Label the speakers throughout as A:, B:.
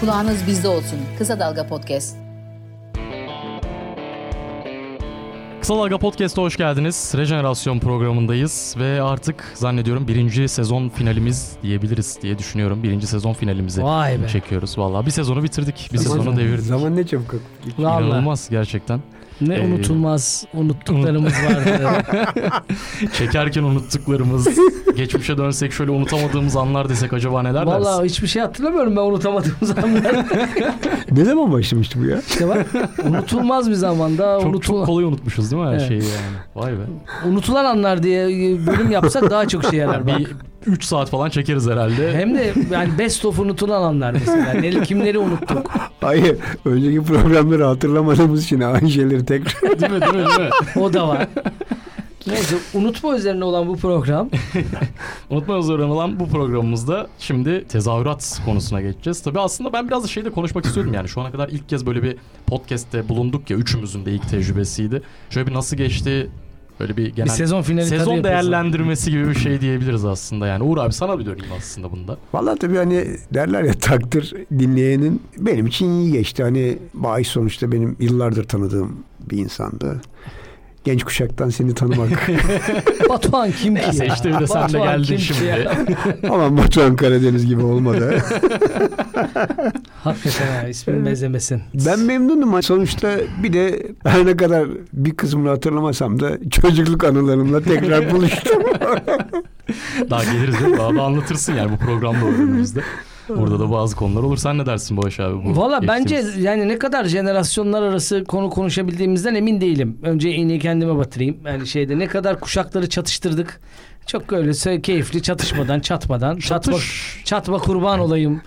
A: Kulağınız bizde olsun. Kısa Dalga Podcast.
B: Kısa Dalga Podcast'a hoş geldiniz. Rejenerasyon programındayız ve artık zannediyorum birinci sezon finalimiz diyebiliriz diye düşünüyorum. Birinci sezon finalimizi
C: Vay be.
B: çekiyoruz. Vallahi bir sezonu bitirdik, bir
D: Zaman-
B: sezonu devirdik.
D: Zaman ne çabuk.
B: İnanılmaz gerçekten.
C: Ne
B: Ee,
C: unutulmaz unuttuklarımız vardı.
B: Çekerken unuttuklarımız, geçmişe dönsek şöyle unutamadığımız anlar desek acaba neler dersin?
C: Vallahi hiçbir şey hatırlamıyorum ben unutamadığım zamanlar.
D: Ne zaman başlamıştı bu ya?
C: işte bak unutulmaz bir zamanda
B: çok,
C: unutul-
B: çok kolay unutmuşuz değil mi her
C: Evet.
B: şeyi yani. Vay be.
C: unutulan anlar diye bölüm yapsak daha çok şey yarar. Bak.
B: Bir 3 saat falan çekeriz herhalde.
C: Hem de yani best of unutulan anlar mesela. Ne, kimleri unuttuk.
D: Hayır. Önceki programları hatırlamadığımız için aynı şeyleri tekrar.
B: değil mi değil mi değil mi?
C: O da var. Neyse unutma üzerine olan bu program.
B: Unutma üzerine olan bu programımızda şimdi tezahürat konusuna geçeceğiz. Tabii aslında ben biraz da şeyde konuşmak istiyorum yani şu ana kadar ilk kez böyle bir podcast'te bulunduk ya üçümüzün de ilk tecrübesiydi. Şöyle bir nasıl geçti böyle bir genel
C: bir sezon finali
B: sezon değerlendirmesi gibi bir şey diyebiliriz aslında yani. Uğur abi sana bir döneyim aslında bunda.
D: Vallahi tabii hani derler ya takdir dinleyenin benim için iyi geçti. Hani Bağış sonuçta benim yıllardır tanıdığım bir insandı. Genç kuşaktan seni tanımak.
C: Batuhan kim ki
B: Neyse
C: ya?
B: işte bir de sen de
C: Batuhan
B: geldin
C: kim ki
B: şimdi.
C: ya?
D: Ama Batuhan Karadeniz gibi olmadı.
C: Hakikaten ya ismini benzemesin.
D: Ben memnunum. Sonuçta bir de her ne kadar bir kısmını hatırlamasam da çocukluk anılarımla tekrar buluştum.
B: Daha geliriz değil mi? Daha da anlatırsın yani bu programda önümüzde. Burada da bazı konular olur. Sen ne dersin Bağış abi? Bu
C: Valla bence
B: geçtiğimiz-
C: yani ne kadar jenerasyonlar arası konu konuşabildiğimizden emin değilim. Önce iğneyi kendime batırayım. Yani şeyde ne kadar kuşakları çatıştırdık. Çok öyle keyifli çatışmadan, çatmadan, çatma,
B: Çatış.
C: çatma kurban olayım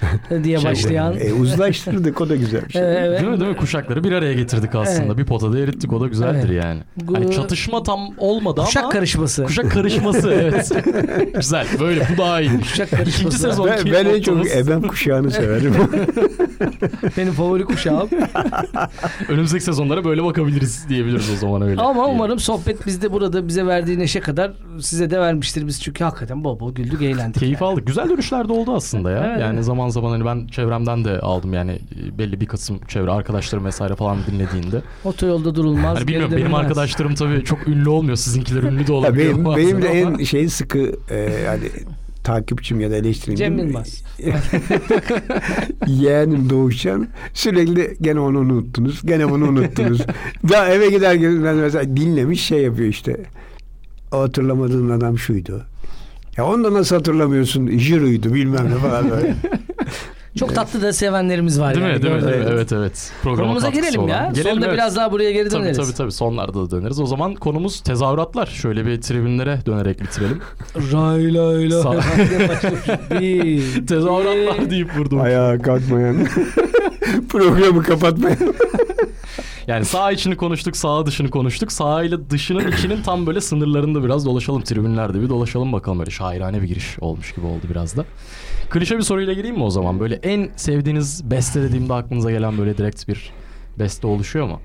C: diye
B: Şey,
C: başlayan.
D: e, uzlaştırdık o da güzel bir şey.
C: Evet.
B: Değil mi değil mi? Kuşakları bir araya getirdik aslında.
C: Evet.
B: Bir potada erittik o da güzeldir yani. Hani çatışma tam olmadı
C: Kuşak
B: ama
C: karışması.
B: kuşak karışması evet. Güzel. Böyle bu daha iyi.
C: Kuşak karışması.
B: İkinci sezon
D: Ben, ben en çok ebem kuşağını severim.
C: Benim favori kuşağım.
B: Önümüzdeki sezonlara böyle bakabiliriz diyebiliriz o zaman öyle.
C: Ama umarım sohbet bizde burada bize verdiği neşe kadar size de vermiştir. Biz çünkü hakikaten bol bol güldük, eğlendik.
B: Keyif aldık. Güzel dönüşler de oldu aslında ya.
C: Evet.
B: Yani zaman zaman hani ben çevremden de aldım yani e, belli bir kısım çevre arkadaşlarım vesaire falan dinlediğinde.
C: Otoyolda durulmaz.
B: Hani bilmiyorum benim
C: dönülmez.
B: arkadaşlarım tabii çok ünlü olmuyor. Sizinkiler ünlü de
D: Ya
B: olabiliyor.
D: benim, benim de en şey sıkı e, yani takipçim ya da eleştirim.
C: Cem Yılmaz.
D: Yeğenim Doğuşcan sürekli gene onu unuttunuz. Gene bunu unuttunuz. Daha eve giderken ben mesela dinlemiş şey yapıyor işte. O hatırlamadığın adam şuydu. Ya onu da nasıl hatırlamıyorsun? Jiro'ydu bilmem ne falan böyle.
C: Çok tatlı da sevenlerimiz var.
B: Değil
C: yani,
B: mi? Değil mi? Değil mi? Evet evet. Programa
C: Konumuza girelim ya.
B: olan.
C: Sonunda
B: evet.
C: biraz daha buraya geri
B: Tabii
C: döneriz.
B: tabii tabii sonlarda da döneriz. O zaman konumuz tezahüratlar. Şöyle bir tribünlere dönerek bitirelim.
C: Ray lay lay.
B: Tezahüratlar deyip vurdum.
D: Ayağa kalkmayan. Programı kapatmayan.
B: Yani sağ içini konuştuk, sağ dışını konuştuk. Sağ ile dışının içinin tam böyle sınırlarında biraz dolaşalım. Tribünlerde bir dolaşalım bakalım. Öyle şairane bir giriş olmuş gibi oldu biraz da. Klişe bir soruyla gireyim mi o zaman? Böyle en sevdiğiniz beste dediğimde aklınıza gelen böyle direkt bir beste oluşuyor mu?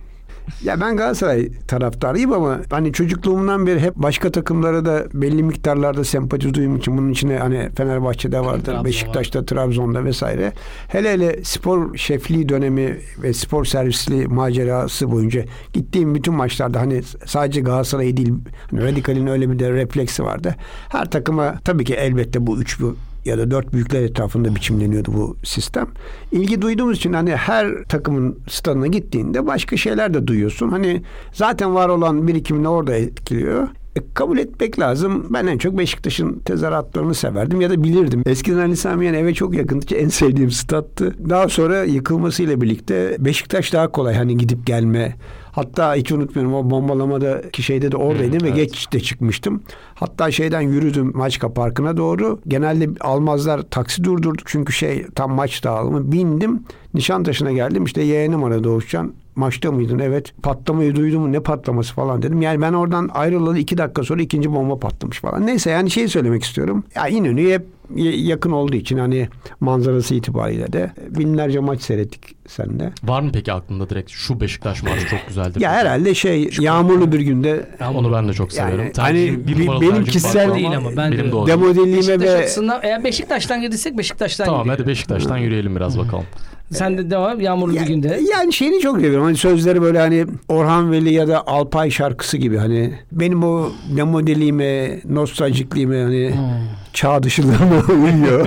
D: Ya ben Galatasaray taraftarıyım ama hani çocukluğumdan beri hep başka takımlara da belli miktarlarda sempati duyduğum için bunun içine hani Fenerbahçe'de vardır,
C: Trabzon
D: Beşiktaş'ta, Trabzon'da vesaire. Hele hele spor şefliği dönemi ve spor servisli macerası boyunca gittiğim bütün maçlarda hani sadece Galatasaray değil hani Radikal'in öyle bir de refleksi vardı. Her takıma tabii ki elbette bu üç bu ya da dört büyükler etrafında biçimleniyordu bu sistem. İlgi duyduğumuz için hani her takımın stadına gittiğinde başka şeyler de duyuyorsun. Hani zaten var olan birikimini orada etkiliyor. E, kabul etmek lazım. Ben en çok Beşiktaş'ın tezahüratlarını severdim ya da bilirdim. Eskiden Ali Sami Yen eve çok yakındı. En sevdiğim stattı. Daha sonra yıkılmasıyla birlikte Beşiktaş daha kolay hani gidip gelme. Hatta hiç unutmuyorum o bombalamadaki şeyde de oradaydım
B: Hı,
D: ve
B: evet.
D: geç de çıkmıştım. Hatta şeyden yürüdüm Maçka Parkı'na doğru. Genelde almazlar taksi durdurduk çünkü şey tam maç dağılımı. Bindim Nişantaşı'na geldim işte yeğenim aradı Doğuşcan. Maçta mıydın? Evet. Patlamayı duydum mu? Ne patlaması falan dedim. Yani ben oradan ayrılalı iki dakika sonra ikinci bomba patlamış falan. Neyse yani şey söylemek istiyorum. Ya İnönü'ye hep yakın olduğu için hani manzarası itibariyle de binlerce maç seyrettik seninle.
B: Var mı peki aklında direkt şu Beşiktaş maçı çok güzeldir?
D: Ya herhalde şey yağmurlu bir günde
B: Onu ben de çok
D: Yani
B: severim.
D: hani
B: Tercihim- bir
D: benim kişisel
C: değil ama ben
B: benim de o.
D: demodeliğime
C: Beşiktaş
D: ve
C: açısından eğer Beşiktaş'tan gidiysek Beşiktaş'tan
B: Tamam
C: gidiyor.
B: hadi Beşiktaş'tan yürüyelim biraz bakalım.
C: Sen de devam yağmurlu bir günde.
D: Yani şeyini çok seviyorum. Hani sözleri böyle hani Orhan Veli ya da Alpay şarkısı gibi hani benim o ne modelime, nostaljikliğime hani
C: Hmm.
D: çağ dışılığıma uyuyor.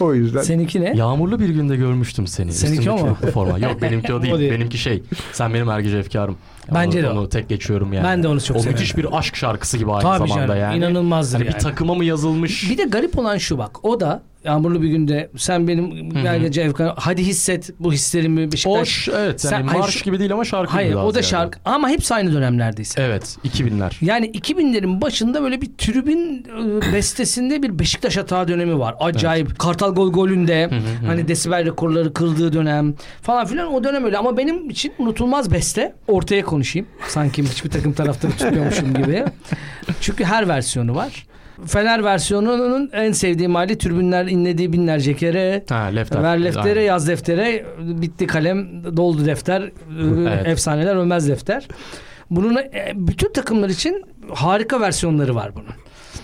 D: o yüzden.
C: Seninki ne?
B: Yağmurlu bir günde görmüştüm seni.
C: Seninki o mu?
B: Forma. Yok benimki o
C: O
B: değil.
C: değil.
B: benimki şey. Sen benim ergeci efkarım.
C: Bence
B: onu,
C: de o.
B: Onu tek geçiyorum yani.
C: Ben de onu çok
B: o
C: severim.
B: müthiş bir aşk şarkısı gibi aynı
C: Tabii
B: zamanda
C: canım,
B: yani.
C: inanılmazdır
B: Hani
C: yani.
B: Bir takıma mı yazılmış?
C: Bir de garip olan şu bak. O da yağmurlu bir günde sen benim belgece Efkan hadi hisset bu hislerimi Beşiktaş.
B: Hoş evet yani
C: Sen- hayır,
B: marş
C: şu-
B: gibi değil ama şarkı
C: Hayır o da
B: ziyade.
C: şarkı ama hepsi aynı dönemlerdeyse.
B: Evet 2000'ler.
C: Yani 2000'lerin başında böyle bir tribün e, bestesinde bir Beşiktaş hata dönemi var. Acayip. Kartal Gol golünde hani desibel rekorları kırdığı dönem falan filan o dönem öyle. Ama benim için unutulmaz beste. Ortaya konuşayım. Sanki hiçbir takım taraftarı tutmuyormuşum gibi. Çünkü her versiyonu var. Fener versiyonunun en sevdiğim hali tribünler inlediği binlerce kere.
B: Ha lefter.
C: Ver deftere,
B: Aynen.
C: yaz deftere, bitti kalem, doldu defter,
B: Evet.
C: efsaneler ölmez defter. Bunun e, bütün takımlar için harika versiyonları var bunun.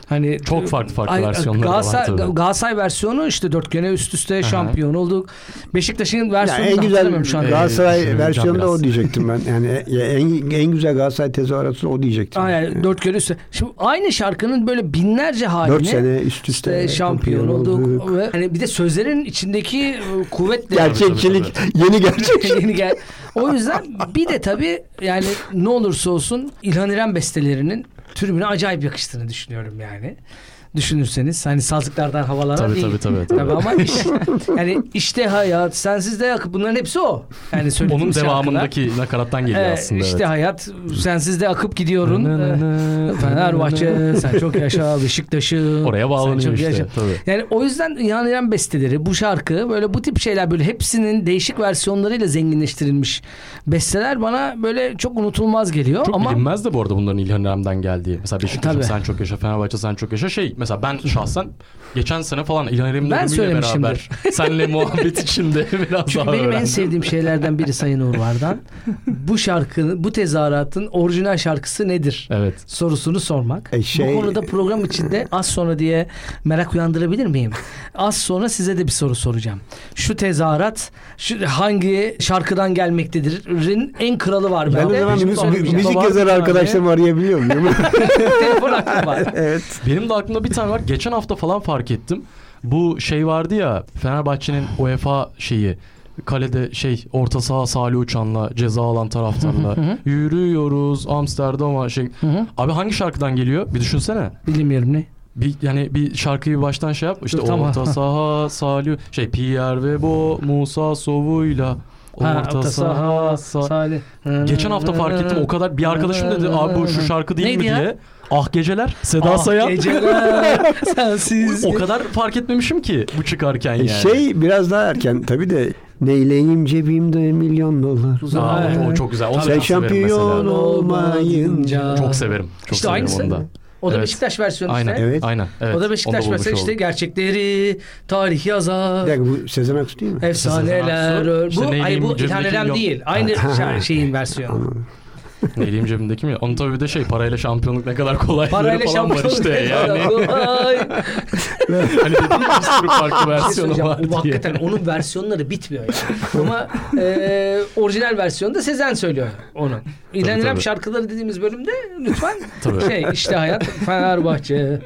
C: Hani
B: Çok farklı farklı
C: Ay,
B: versiyonları da var
C: Galatasaray,
B: tabii.
C: Galatasaray versiyonu işte dört gene üst üste şampiyon olduk. Beşiktaş'ın versiyonu
D: en
C: da
D: güzel
C: şu.
B: Ee,
D: Galatasaray
B: düşüneceğim
D: versiyonu da
B: biraz.
D: o diyecektim ben. Yani e- en, en güzel Galatasaray tezahüratı o diyecektim.
C: Aa, yani dört kere üstte. Şimdi aynı şarkının böyle binlerce haline
D: Dört sene üst üste
C: işte şampiyon olduk. Ve hani bir de sözlerin içindeki e, kuvvetle
D: Gerçekçilik, yeni gerçek.
C: Yeni gel. O yüzden bir de tabii yani ne olursa olsun İlhan İrem bestelerinin tribüne acayip yakıştığını düşünüyorum yani. Düşünürseniz hani sazlıklardan havalanan
B: Tabii,
C: değil.
B: tabii, tabii, tabii.
C: ama iş, yani işte hayat sensiz de akıp bunların hepsi o. Yani
B: Onun
C: şarkılar.
B: devamındaki nakarattan geliyor
C: Evet,
B: aslında.
C: işte
B: evet.
C: hayat sensiz de akıp gidiyorun. Ee, Fenerbahçe sen çok yaşa Beşiktaş'ı.
B: Oraya bağlanıyor işte.
C: yaşa.
B: Tabii.
C: Yani o yüzden İlhan besteleri bu şarkı böyle bu tip şeyler böyle hepsinin değişik versiyonlarıyla zenginleştirilmiş besteler bana böyle çok unutulmaz geliyor
B: Çok
C: ama
B: bilinmez de bu arada bunların İlhan İrem'den geldiği. Mesela Beşiktaş'ım
C: Tabii.
B: sen çok yaşa, Fenerbahçe sen çok yaşa. Şey mesela ben şahsen geçen sene falan İlhan İrem'in
C: Ben
B: beraber senle muhabbet içinde biraz
C: çünkü
B: daha
C: benim en
B: öğrendim.
C: sevdiğim şeylerden biri Sayın Uğurlar'dan bu şarkının bu tezahüratın orijinal şarkısı nedir?
B: Evet.
C: sorusunu sormak.
D: E şey-
C: Bu konuda program içinde az sonra diye merak uyandırabilir miyim? Az sonra size de bir soru soracağım. Şu tezahürat şu hangi şarkıdan gelmektedir'in en kralı var
D: Ben
C: bende.
D: zaman
C: Şimdi
D: müzik, müzik
C: mı?
D: arkadaşlarımı arayabiliyor muyum?
C: Telefon hakkım var.
D: evet.
B: Benim de aklımda bir tane var. Geçen hafta falan fark ettim. Bu şey vardı ya Fenerbahçe'nin UEFA şeyi kalede şey orta saha Salih Uçan'la ceza alan taraftarla yürüyoruz Amsterdam'a şey. Abi hangi şarkıdan geliyor? Bir düşünsene.
C: Bilmiyorum ne.
B: Bir yani bir şarkıyı baştan şey yap. İşte
C: Dur, tamam.
B: orta saha Salih şey Pierre ve Bo Musa Sovu'yla
C: Ha,
B: orta saha Sa-
C: Salih.
B: Geçen hafta fark ettim o kadar bir arkadaşım dedi abi bu şu şarkı değil
C: Neydi
B: mi
C: ya?
B: diye. Ah geceler Seda
C: Ah,
B: Sayan.
C: Geceler sensiz.
B: O kadar fark etmemişim ki bu çıkarken
D: E,
B: yani.
D: Şey biraz daha erken tabii de neyleyim cebimde milyon dolar.
B: Aa,
C: Ay.
B: o, o çok güzel. Onu
D: Sen şampiyon olmayınca.
B: Çok severim. Çok
C: İşte
B: severim
C: aynısı.
B: onu da.
C: O da
B: Evet.
C: Beşiktaş versiyonu
B: Aynen.
C: işte.
D: Evet.
B: Aynen. Evet.
C: O da Beşiktaş versiyonu işte
B: oldum.
C: gerçekleri tarih yazar.
D: Bir dakika bu Sezen Aksu değil mi?
C: Efsaneler. Bu
B: İşte
C: ay bu
B: cebimdeki
C: İrem
B: milyon-
C: değil. Aynı şa- şeyin versiyonu.
B: Neyleyim cebimdeki mi? Onun tabii bir de şey parayla şampiyonluk ne kadar kolay
C: Parayla
B: falan var işte yani. Hani dedim bir sürü farklı
C: şey
B: versiyonu
C: söyleyeceğim.
B: var diye.
C: hakikaten onun versiyonları bitmiyor yani. Ama e, orijinal versiyonu da Sezen söylüyor İrem
B: tabii.
C: şarkıları dediğimiz bölümde lütfen
B: Tabii.
C: şey işte hayat Fenerbahçe.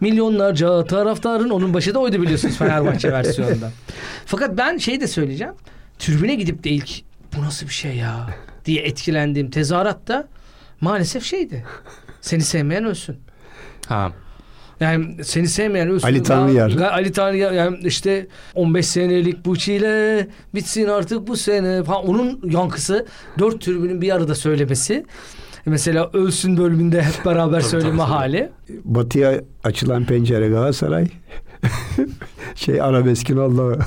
C: Milyonlarca taraftarın onun başı da oydu biliyorsunuz Fenerbahçe versiyonunda. Fakat ben şey de söyleyeceğim. Tribüne gidip de ilk bu nasıl bir şey ya diye etkilendiğim tezahürat da maalesef şeydi. Seni sevmeyen ölsün.
B: Ha.
C: Yani seni sevmeyen ölsün.
D: Ali Tanrıyar.
C: Ga- Ali Tanrıyar yani işte 15 senelik bu çile bitsin artık bu sene falan. Onun yankısı dört tribünün bir arada söylemesi. Mesela ölsün bölümünde hep beraber söyleme hali.
D: Batıya açılan pencere Galatasaray. Şey arabeskin Allah.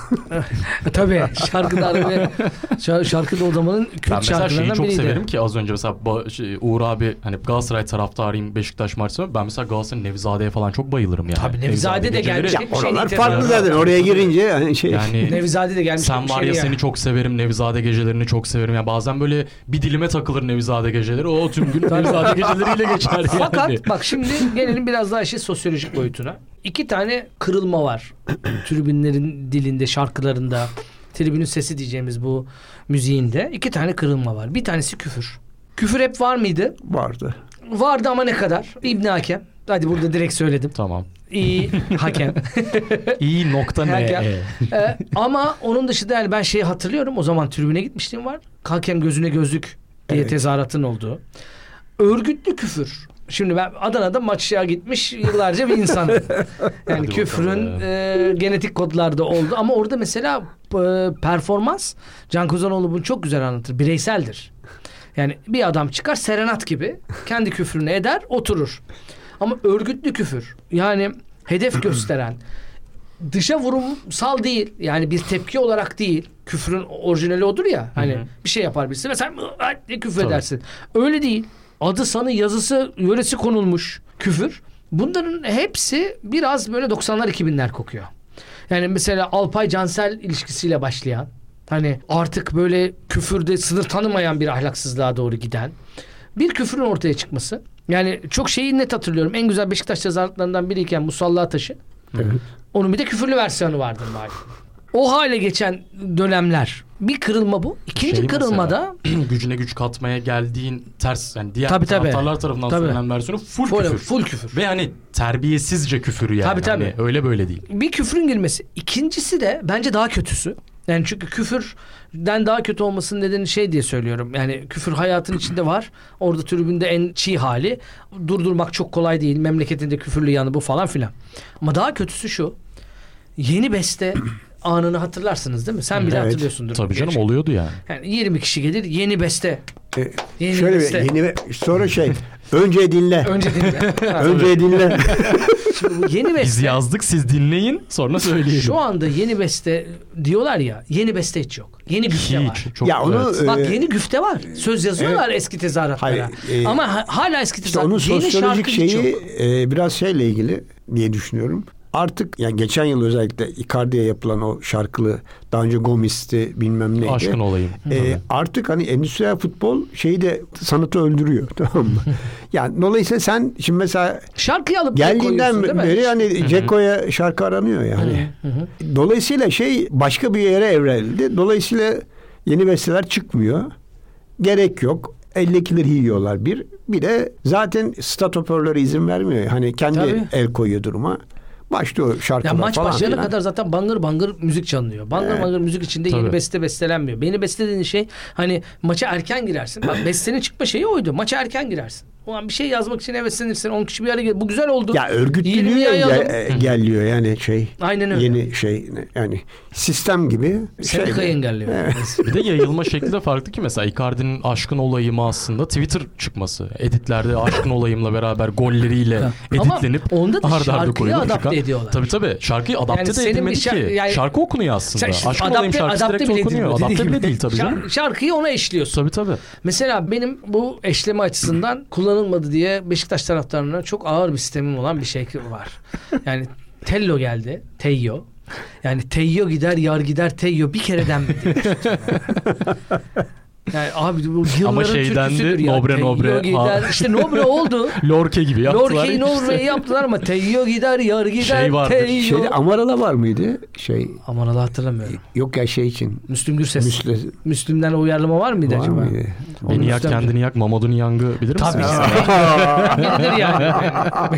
C: E, tabii şarkıda arabe, şar- şarkıda o zamanın
B: Ben
C: Kürt
B: mesela şeyi çok
C: biriydi.
B: severim ki az önce mesela Ba- şey, Uğur abi hani Galatasaray taraftarıyım Beşiktaş maçı ben mesela Galatasaray Nevizade'ye falan çok bayılırım yani.
C: Tabii Nevzade de
B: geceleri-
C: gelmiş.
D: Ya
C: şey
D: oralar farklı zaten. Oraya girince hani şey
B: Yani
C: Nevzade de gelmiş.
B: sen var
C: şey
B: ya
C: yani.
B: seni çok severim Nevzade gecelerini çok severim. Ya bazen böyle bir dilime takılır Nevzade geceleri. O tüm gün Nevzade geceleriyle geçer yani.
C: Fakat bak şimdi gelelim biraz daha işin sosyolojik boyutuna. İki tane kırılma var. Tribünlerin dilinde, şarkılarında, tribünün sesi diyeceğimiz bu müziğinde iki tane kırılma var. Bir tanesi küfür. Küfür hep var mıydı?
D: Vardı.
C: Vardı ama ne kadar? İbni Hakem. Hadi burada direkt söyledim.
B: Tamam.
C: İyi hakem.
B: İyi nokta ne?
C: Hakem. Ee, ama onun dışında yani ben şeyi hatırlıyorum. O zaman tribüne gitmişliğim var. Hakem gözüne gözlük diye
D: Evet.
C: tezahüratın olduğu. Örgütlü küfür. Şimdi ben Adana'da maçya gitmiş yıllarca bir insanım. Yani
B: Hadi
C: küfrün e, genetik kodlarda oldu. Ama orada mesela e, performans Can Kozanoğlu bunu çok güzel anlatır. Bireyseldir. Yani bir adam çıkar serenat gibi kendi küfrünü eder oturur. Ama örgütlü küfür yani hedef gösteren dışa vurumsal değil yani bir tepki olarak değil küfrün orijinali odur ya hani
B: Hı hı.
C: bir şey yapar birisi ve sen küfür
B: Tabii.
C: edersin. Öyle değil. Adı sanı yazısı yöresi konulmuş küfür. Bunların hepsi biraz böyle 90'lar 2000'ler kokuyor. Yani mesela Alpay Cansel ilişkisiyle başlayan hani artık böyle küfürde sınır tanımayan bir ahlaksızlığa doğru giden bir küfrün ortaya çıkması. Yani çok şeyi net hatırlıyorum. En güzel Beşiktaş tezahüratlarından biriyken Musalla Taşı.
D: Evet.
C: Onun bir de küfürlü versiyonu vardır malum. O hale geçen dönemler. Bir kırılma bu. İkinci
B: Şey
C: kırılmada
B: mesela, gücüne güç katmaya geldiğin ters yani diğer
C: Tabii, tabii.
B: taraftarlar tarafından
C: Tabii.
B: söylenen versiyonu full,
C: full
B: küfür.
C: full küfür.
B: Ve hani terbiyesizce küfür yani.
C: Tabii, tabii.
B: Hani öyle böyle değil.
C: bir küfrün girmesi. İkincisi de bence daha kötüsü. Yani çünkü küfürden daha kötü olmasının nedeni şey diye söylüyorum. Yani küfür hayatın içinde var. Orada tribünde en çiğ hali. Durdurmak çok kolay değil. Memleketinde küfürlü yanı bu falan filan. Ama daha kötüsü şu. Yeni beste anını hatırlarsınız değil mi? Sen bile
D: Evet.
C: hatırlıyorsundur.
B: Tabii canım
C: Gerçi.
B: oluyordu yani.
C: Yani 20 kişi gelir yeni beste.
D: E,
C: Yeni
D: şöyle bir
C: beste.
D: yeni sonra şey önce dinle.
C: Önce dinle.
D: Önce dinle.
C: Şimdi bu yeni
B: Biz
C: beste.
B: yazdık siz dinleyin sonra söyleyelim.
C: Şu anda yeni beste diyorlar ya. Yeni beste hiç yok. Yeni güfte var.
B: Hiç. Çok,
D: ya onu
B: evet.
C: Bak
D: e,
C: yeni güfte var. Söz yazıyorlar eski tezahüratlara.
D: Hayır, e,
C: Ama ha- hala eski
D: İşte
C: tezahürat.
D: onun
C: yeni
D: sosyolojik
C: şarkı hiç
D: şeyi e, biraz şeyle ilgili diye düşünüyorum. Artık yani geçen yıl özellikle Icardi'ye yapılan o şarkılı daha önce Gomis'ti bilmem neydi.
B: Aşkın olayım.
D: E, artık hani endüstriyel futbol şeyi de sanatı öldürüyor tamam mı? yani dolayısıyla sen şimdi mesela
C: Şarkıyı alıp
D: geldiğinden beri hani Ceko'ya şarkı aranıyor yani.
C: Hı hı.
D: Dolayısıyla şey başka bir yere evrildi. Dolayısıyla yeni besteler çıkmıyor. Gerek yok. Eldekileri yiyorlar bir. Bir de zaten stat hoparlörü izin vermiyor. Hani kendi
C: Tabii.
D: el koyuyor duruma. Başlıyor
C: Ya
D: şarkılar
C: maç
D: falan.
C: başlayana
D: filan.
C: kadar zaten bangır bangır müzik çalınıyor. Bangır
D: Evet.
C: bangır müzik içinde yeni
B: Tabii.
C: beste bestelenmiyor. Yeni beste dediğin şey hani maça erken girersin. Bak bestenin çıkma şeyi oydu. Maça erken girersin. O an bir şey yazmak için heveslenirsin. 10 kişi bir araya gelir. Bu güzel oldu.
D: Ya örgütlülüğü gel, e, geliyor yani şey.
C: Aynen öyle.
D: Yeni şey yani sistem gibi.
C: Sendikayı
D: şey-
C: engelliyor.
B: Bir de yayılma şekli de farklı ki mesela Icardi'nin aşkın olayımı aslında Twitter çıkması. Editlerde aşkın olayımla beraber golleriyle
C: Ama
B: editlenip
C: onda da
B: arda arda
C: şarkıyı
B: koyulup
C: adapte
B: çıkan-
C: ediyorlar.
B: Tabii tabii. Şarkıyı adapte
C: Yani
B: de edilmedi
C: şar-
B: ki.
C: yani-
B: Şarkı okunuyor aslında.
C: Sen
B: Aşkın olayım şarkısı direkt
C: bile
B: okunuyor.
C: edilmiyor.
B: Adapte bile değil tabii
C: Şar-
B: canım.
C: Şarkıyı ona eşliyorsun.
B: Tabii tabii.
C: Mesela benim bu eşleme açısından kullanılmadı diye Beşiktaş taraftarına çok ağır bir sistemim olan bir şey var. Yani Tello geldi. Teyyo. Yani Teyyo gider yar gider Teyyo bir diye düşünüyorum. Yani abi bu yılların
B: Ama şeydendi,
C: türküsüdür ya.
B: Nobre Nobre.
C: gider. İşte Nobre oldu.
B: Lorke gibi yaptılar.
C: Lorke'yi
B: ya işte.
C: Nobre'yi yaptılar ama Teyyo gider yar gider
B: Şey vardır,
C: Teyyo.
D: Şeyde Amarala var mıydı? Şey
C: Aman Allah hatırlamıyorum.
D: yok ya şey için.
C: Müslüm Gürses.
D: Müsle
C: Müslüm'den uyarlama var mıydı
D: var
C: acaba?
D: mıydı?
B: Beni yak
C: Müslüm-
B: kendini yak Mamadou Yang'ı bilir misin?
C: Tabii. Biridir yani.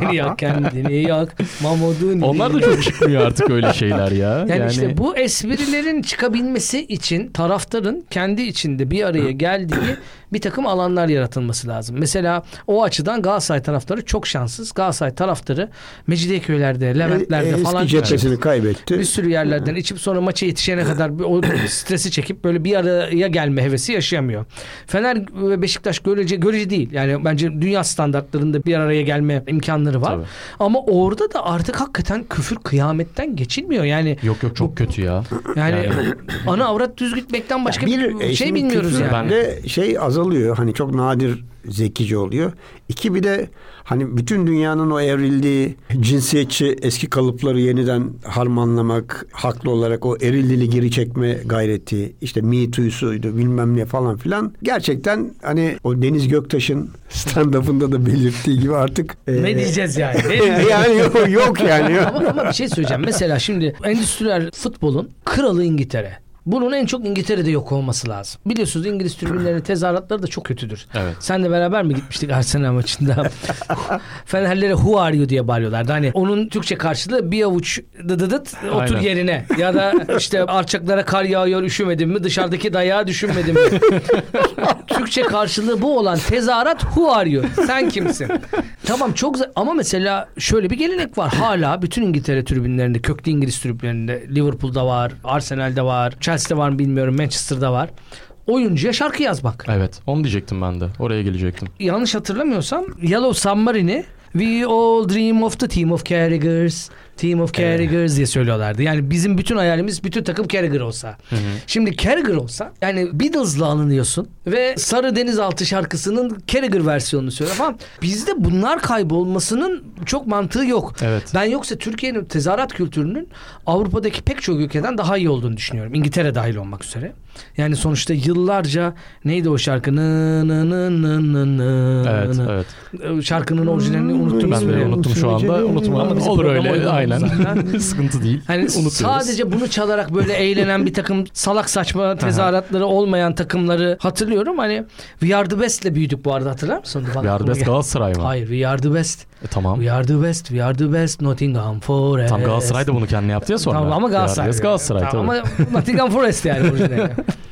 C: Beni yak kendini yak. Mamodun.
B: Onlar da çok çıkmıyor artık öyle şeyler ya.
C: Yani, işte bu esprilerin çıkabilmesi için taraftarın kendi içinde bir araya geldiği bir takım alanlar yaratılması lazım. Mesela o açıdan Galatasaray taraftarı çok şanssız. Galatasaray taraftarı Mecidiyeköy'lerde, Leventler'de
D: E,
C: falan
D: cephesini kaybetti.
C: bir sürü yerlerden içip sonra maça yetişene kadar o stresi çekip böyle bir araya gelme hevesi yaşayamıyor. Fener ve Beşiktaş görece görece değil. Yani bence dünya standartlarında bir araya gelme imkanları var.
B: Tabii.
C: Ama orada da artık hakikaten küfür kıyametten geçilmiyor. Yani
B: Yok yok çok kötü ya.
C: yani,
B: Yani-
C: ana avrat düz gitmekten başka
D: bir
C: bir
D: e,
C: şey bilmiyoruz yani.
D: de şey azalıyor. Hani çok nadir zekice oluyor. İki bir de hani bütün dünyanın o evrildiği cinsiyetçi eski kalıpları yeniden harmanlamak, haklı olarak o eril geri çekme gayreti, işte Me Too'suydu bilmem ne falan filan. Gerçekten hani o Deniz Göktaş'ın stand-up'ında da belirttiği gibi artık e,
C: Ne diyeceğiz yani? Ne
D: yani yok, yok yani.
C: ama, ama bir şey söyleyeceğim. Mesela şimdi endüstriyel futbolun kralı İngiltere. Bunun en çok İngiltere'de yok olması lazım. Biliyorsunuz İngiliz tribünlerinin tezahüratları da çok kötüdür.
B: Evet.
C: Senle beraber mi gitmiştik Arsenal maçında? Fenerlere who are you diye bağırıyorlardı. Hani onun Türkçe karşılığı bir avuç dıdıdıt otur
B: Aynen.
C: yerine. Ya da işte arçaklara kar yağıyor üşümedin mi? Dışarıdaki dayağı düşünmedin mi? Türkçe karşılığı bu olan tezahürat who are you? Sen kimsin? Tamam çok ama mesela şöyle bir gelenek var. Hala bütün İngiltere tribünlerinde, köklü İngiliz tribünlerinde Liverpool'da var, Arsenal'de var, Chelsea'de var mı bilmiyorum, Manchester'da var. Oyuncuya şarkı yazmak.
B: Evet. Onu diyecektim ben de. Oraya gelecektim.
C: Yanlış hatırlamıyorsam Yellow Submarine'i We all dream of the team of Carragher's. Team of Carragher's diye söylüyorlardı. Yani bizim bütün hayalimiz bütün takım Carragher olsa. Şimdi Carragher olsa yani Beatles'la alınıyorsun ve Sarı Denizaltı şarkısının Carragher versiyonunu söylüyor falan. Bizde bunlar kaybolmasının çok mantığı yok.
B: Evet.
C: Ben yoksa Türkiye'nin tezahürat kültürünün Avrupa'daki pek çok ülkeden daha iyi olduğunu düşünüyorum. İngiltere dahil olmak üzere. Yani sonuçta yıllarca neydi o şarkı? Nı nı nı nı nı nı
B: Evet, evet.
C: Şarkının orijinalini unuttum
B: Ben de unuttum şu anda. Unutma.
C: Ama bizim
B: Olur öyle.
C: oydu
B: Aynen.
C: zaten.
B: Sıkıntı değil.
C: Hani
B: Unutuyoruz.
C: sadece bunu çalarak böyle eğlenen bir takım salak saçma tezahüratları olmayan takımları hatırlıyorum. Hani We Are The Best'le büyüdük bu arada hatırlar mısın? Bana
B: We Are The Best. Galatasaray mı?
C: Hayır We Are The Best.
B: E, tamam.
C: We Are The Best. We Are The Best. Nottingham Forest.
B: Tam Galatasaray da bunu kendine yaptı ya sonra.
C: Tamam ama Galatasaray.
B: Best Galatasaray
C: Tamam,
B: tabii.
C: Ama Nottingham Forest yani orijinali.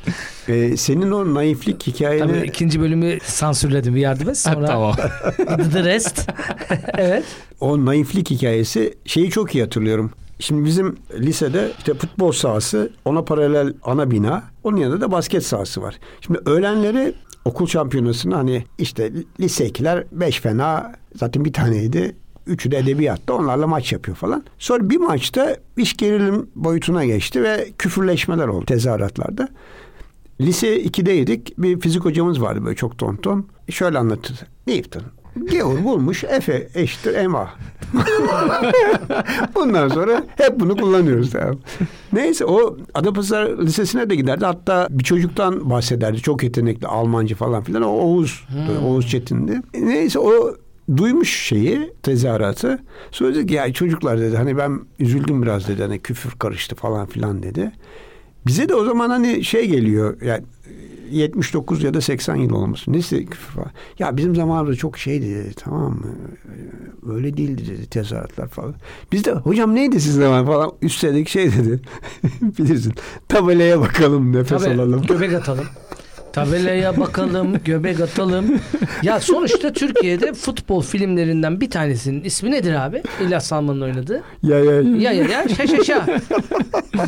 D: Ee, senin o naiflik hikayeni
C: Tabii ikinci bölümü sansürledim The Best.
B: Ha,
C: Sonra
B: tamam.
C: The Rest. evet.
D: o naiflik hikayesi şeyi çok iyi hatırlıyorum. Şimdi bizim lisede işte futbol sahası, ona paralel ana bina, onun yanında da basket sahası var. Şimdi öğlenleri okul şampiyonasında hani işte lise 2'ler 5 fena zaten bir taneydi. Üçü de edebiyatta onlarla maç yapıyor falan. Sonra bir maçta iş gerilim boyutuna geçti ve küfürleşmeler oldu tezahüratlarda. Lise 2'deydik. Bir fizik hocamız vardı böyle çok tonton. Şöyle anlatırdı. Newton. Gavur bulmuş Efe eşittir Ema. Bundan sonra hep bunu kullanıyoruz. Tamam. Neyse o Adapazarı Lisesi'ne de giderdi. Hatta bir çocuktan bahsederdi. Çok yetenekli Almancı falan filan. O Oğuz. Oğuz Çetin'di. Neyse o duymuş şeyi tezahüratı. Sonra dedi ki ya çocuklar dedi hani ben üzüldüm biraz dedi. Hani küfür karıştı falan filan dedi. Bize de o zaman hani şey geliyor yani 79 ya da 80 yıl olması. Neyse. Ya bizim zamanımızda çok şeydi dedi, tamam mı? Öyle değildi dedi tezahüratlar falan. Biz de hocam neydi sizin zaman falan üstelik şey dedi. Bilirsin tabelaya bakalım nefes
C: Tabii
D: alalım.
C: göbek atalım. Tabelaya bakalım, göbek atalım. Ya sonuçta Türkiye'de futbol filmlerinden bir tanesinin ismi nedir abi? İlyas Salman'ın oynadığı.
D: Ya ya
C: Ya ya ya şa şa şa.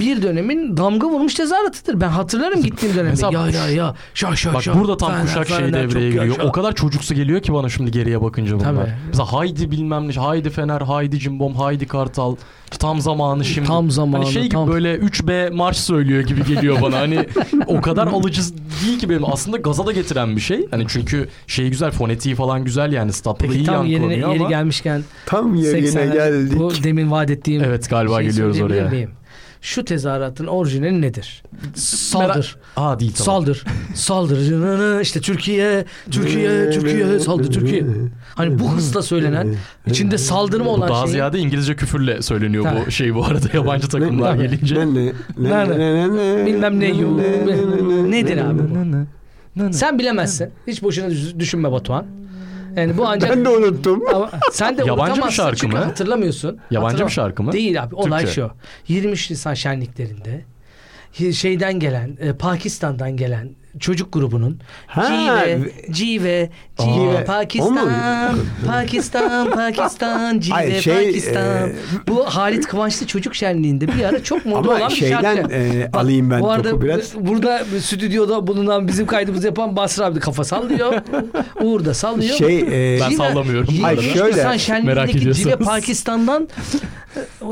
C: Bir dönemin damga vurmuş tezahüratıdır. Ben hatırlarım gittiğim dönemde.
B: Mesela-
C: ya ya ya şa şa
B: Bak
C: şa.
B: burada tam
C: Fener,
B: kuşak şey devreye giriyor. O kadar çocuksu geliyor ki bana şimdi geriye bakınca bunlar.
C: Tabii.
B: Mesela haydi bilmem ne, haydi Fener, haydi Cimbom, haydi Kartal. Tam zamanı şimdi.
C: Tam zamanı,
B: Hani şey gibi
C: tam.
B: böyle 3B marş söylüyor gibi geliyor bana. Hani o kadar alıcı değil ki benim. Aslında gaza da getiren bir şey. Hani çünkü şey güzel, fonetiği falan güzel yani. Statlı iyi
C: tam yerine,
B: yankılanıyor
C: yeri
B: ama.
C: gelmişken
D: tam yerine
C: 80'ler,
D: geldik.
C: Bu demin vaat ettiğim
B: Evet galiba geliyoruz oraya.
C: miyim? Şu tezahüratın orijinali nedir? Saldır.
B: Aa değil tamam.
C: Saldır. Saldır. İşte Türkiye, Türkiye, Türkiye, saldır Türkiye. Hani bu hızla söylenen, içinde saldırma olan
B: daha
C: şey.
B: ziyade İngilizce küfürle söyleniyor bu şey bu arada yabancı takımlar gelince.
C: Bilmem ne yu.
D: ne, ne, ne,
C: Nedir
D: ne,
C: abi bu? Sen bilemezsin. Hiç boşuna düş- düşünme Batuhan. Yani bu ancak...
D: Ben de unuttum.
C: Ama sen de
B: Yabancı bir şarkı
C: çünkü
B: mı?
C: hatırlamıyorsun.
B: Yabancı
C: Hatırlam-
B: bir şarkı mı?
C: Değil abi. Olay
B: Türkçe.
C: şu. 23 Nisan şenliklerinde şeyden gelen, e, Pakistan'dan gelen çocuk grubunun
D: Ha,
C: Cive, Cive, Cive,
D: Aa,
C: Pakistan? Pakistan, Pakistan, Cive,
D: Hayır, şey,
C: Pakistan.
D: e,
C: Bu Halit Kıvançlı çocuk şenliğinde bir ara çok moda
D: Ama
C: olan bir
D: şeyden
C: şarkı.
D: e,
C: Bak,
D: alayım ben
C: bu arada
D: topu biraz.
C: burada stüdyoda bulunan bizim kaydımızı yapan Basra abi kafa sallıyor. Uğur da sallıyor.
D: Şey e,
B: Ben
C: Cive-
B: sallamıyorum
C: Cive-. Nisan
D: Şöyle,
B: merak
C: şenliğindeki. Cive Pakistan'dan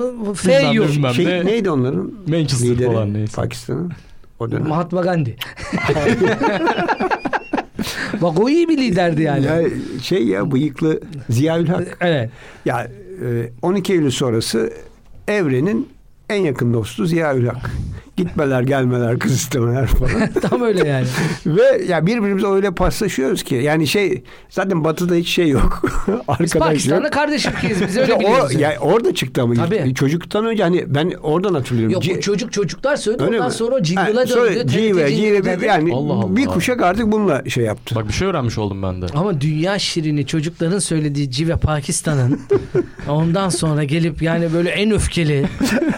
B: ne, bilmem
D: şey
B: ne.
D: neydi onların?
B: Manchester
D: lideri
B: falan neyse.
D: Pakistan'ın. O dönem.
C: Mahatma Gandhi. Bak o iyi bir liderdi yani.
D: Ya şey ya bıyıklı Ziyaül Hak.
C: Evet.
D: Ya e, 12 Eylül sonrası Evren'in en yakın dostu Ziyaül Hak. Gitmeler gelmeler kız istemeler falan.
C: Tam öyle yani.
D: Ve ya birbirimize öyle paslaşıyoruz ki yani şey zaten batıda hiç şey yok.
C: Biz
D: Arkadaş
C: Pakistan'da
D: yok.
C: kardeş ülkeyiz. Biz öyle
D: Ya
C: biliyoruz.
D: o, ya orada çıktı ama ilk-
C: Tabii.
D: çocuktan önce hani ben oradan hatırlıyorum.
C: Yok
D: C-
C: çocuk çocuklar söyledi
D: Öyle
C: ondan
D: mi?
C: sonra
D: Ha,
C: döndü.
D: Cive
C: dedi.
D: yani
B: Allah Allah.
D: bir kuşak artık bununla şey yaptı.
B: Bak bir şey öğrenmiş oldum ben de.
C: Ama dünya şirini çocukların söylediği Cive Pakistan'ın ondan sonra gelip yani böyle en öfkeli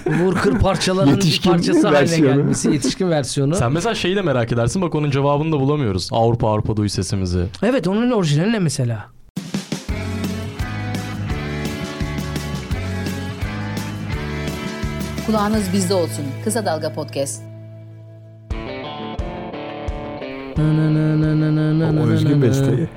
C: vur kır parçaların bir parçası haline
D: versiyonu.
C: gelmesi yetişkin versiyonu.
B: Sen mesela şeyi de merak edersin bak onun cevabını da bulamıyoruz. Avrupa Avrupa duy sesimizi.
C: Evet onun orijinali ne mesela?
A: Kulağınız bizde olsun. Kısa Dalga Podcast.
D: O özgün besteyi.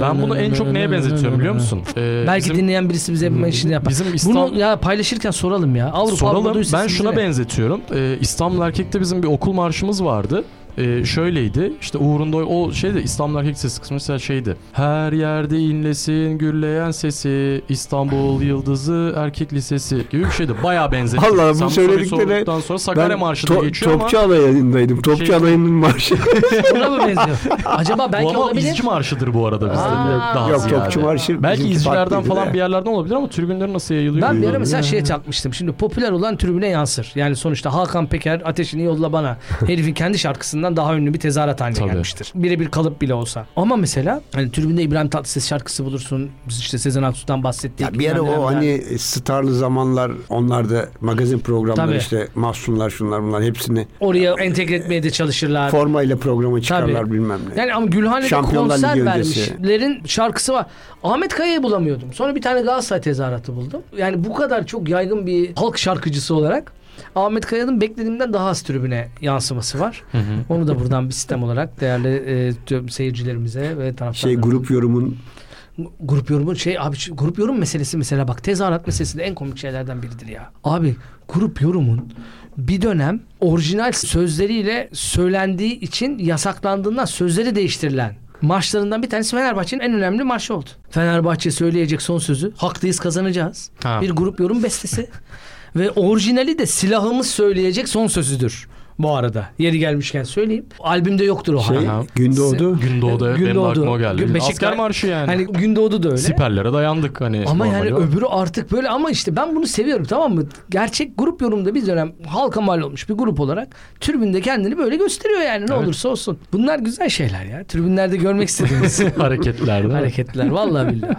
B: Ben bunu en çok neye benzetiyorum biliyor musun? Ee,
C: Belki
B: bizim-
C: dinleyen birisi bize şimdi yapar.
B: Bizim İstanbul...
C: Bunu ya paylaşırken soralım ya. Avrupa
B: Soralım.
C: Avrupa
B: Ben şuna benzetiyorum. Ee, İstanbul Erkek'te bizim bir okul marşımız vardı. Ee, şöyleydi. İşte uğrunda o şeyde İstanbul Erkek sesi kısmı mesela şeydi. Her yerde inlesin gürleyen sesi İstanbul Yıldızı Erkek Lisesi gibi bir şeydi. Bayağı benzetti.
D: Allah, bu söyledikleri-
B: sonra Sakarya Marşı da
D: to-
B: geçiyor ama
D: Topçu alayındaydım. Topçu
B: Şey-
D: alayının marşı.
C: Ona mı benziyor? Acaba
B: bu
C: belki
B: ama
C: olabilir.
B: izci marşıdır bu arada bizde.
C: Aa.
B: daha
D: Yok
B: ziyade.
D: topçu marşı.
B: Belki izcilerden falan
D: da.
B: bir yerlerden olabilir ama tribünler nasıl yayılıyor?
C: Ben bir ara mesela şeye çarpmıştım. Şimdi popüler olan tribüne yansır. Yani sonuçta Hakan Peker Ateşini Yolla Bana herifin kendi şarkısından daha ünlü bir tezahürat haline
B: Tabii.
C: gelmiştir. Birebir kalıp bile olsa. Ama mesela hani tribünde İbrahim Tatlıses şarkısı bulursun. Biz işte Sezen Aksu'dan bahsettik.
D: Ya bir ara o
C: neler.
D: hani starlı zamanlar onlar da magazin programları
C: Tabii.
D: işte mahsunlar şunlar bunlar hepsini
C: oraya entegre etmeye de çalışırlar.
D: formayla programa çıkarlar
C: Tabii.
D: bilmem ne.
C: Yani ama Gülhane'de
D: Şampiyonlar
C: konser
D: Ligi öncesi.
C: vermişlerin şarkısı var. Ahmet Kaya'yı bulamıyordum. Sonra bir tane Galatasaray tezahüratı buldum. Yani bu kadar çok yaygın bir halk şarkıcısı olarak Ahmet Kaya'nın beklediğimden daha az tribüne yansıması var.
B: Hı hı.
C: Onu da buradan bir sistem olarak değerli e, tüm seyircilerimize ve taraftarlarımıza.
D: Şey grup yorumun
C: grup yorumu şey abi grup yorum meselesi mesela bak tezahürat meselesi de en komik şeylerden biridir ya. Abi grup yorumun bir dönem orijinal sözleriyle söylendiği için yasaklandığından sözleri değiştirilen marşlarından bir tanesi Fenerbahçe'nin en önemli marşı oldu. Fenerbahçe söyleyecek son sözü haklıyız kazanacağız.
B: Ha.
C: Bir grup yorum bestesi. Ve orijinali de silahımız söyleyecek son sözüdür. Bu arada yeri gelmişken söyleyeyim. Albümde yoktur o
D: şey
C: hala.
D: Gündoğdu
B: Gündoğdu benim de
C: Gündoğdu.
B: aklıma o geldi.
C: Beşiktaş-
B: Asker marşı yani.
C: Hani Gündoğdu da öyle.
B: Siperlere dayandık hani.
C: Ama
B: normali
C: yani öbürü artık böyle ama işte ben bunu seviyorum tamam mı? Gerçek grup yorumda bir dönem halka mal olmuş bir grup olarak tribünde kendini böyle gösteriyor yani ne
B: Evet.
C: olursa olsun. Bunlar güzel şeyler ya. Tribünlerde görmek istediğimiz
B: hareketler değil mi?
C: hareketler vallahi billahi.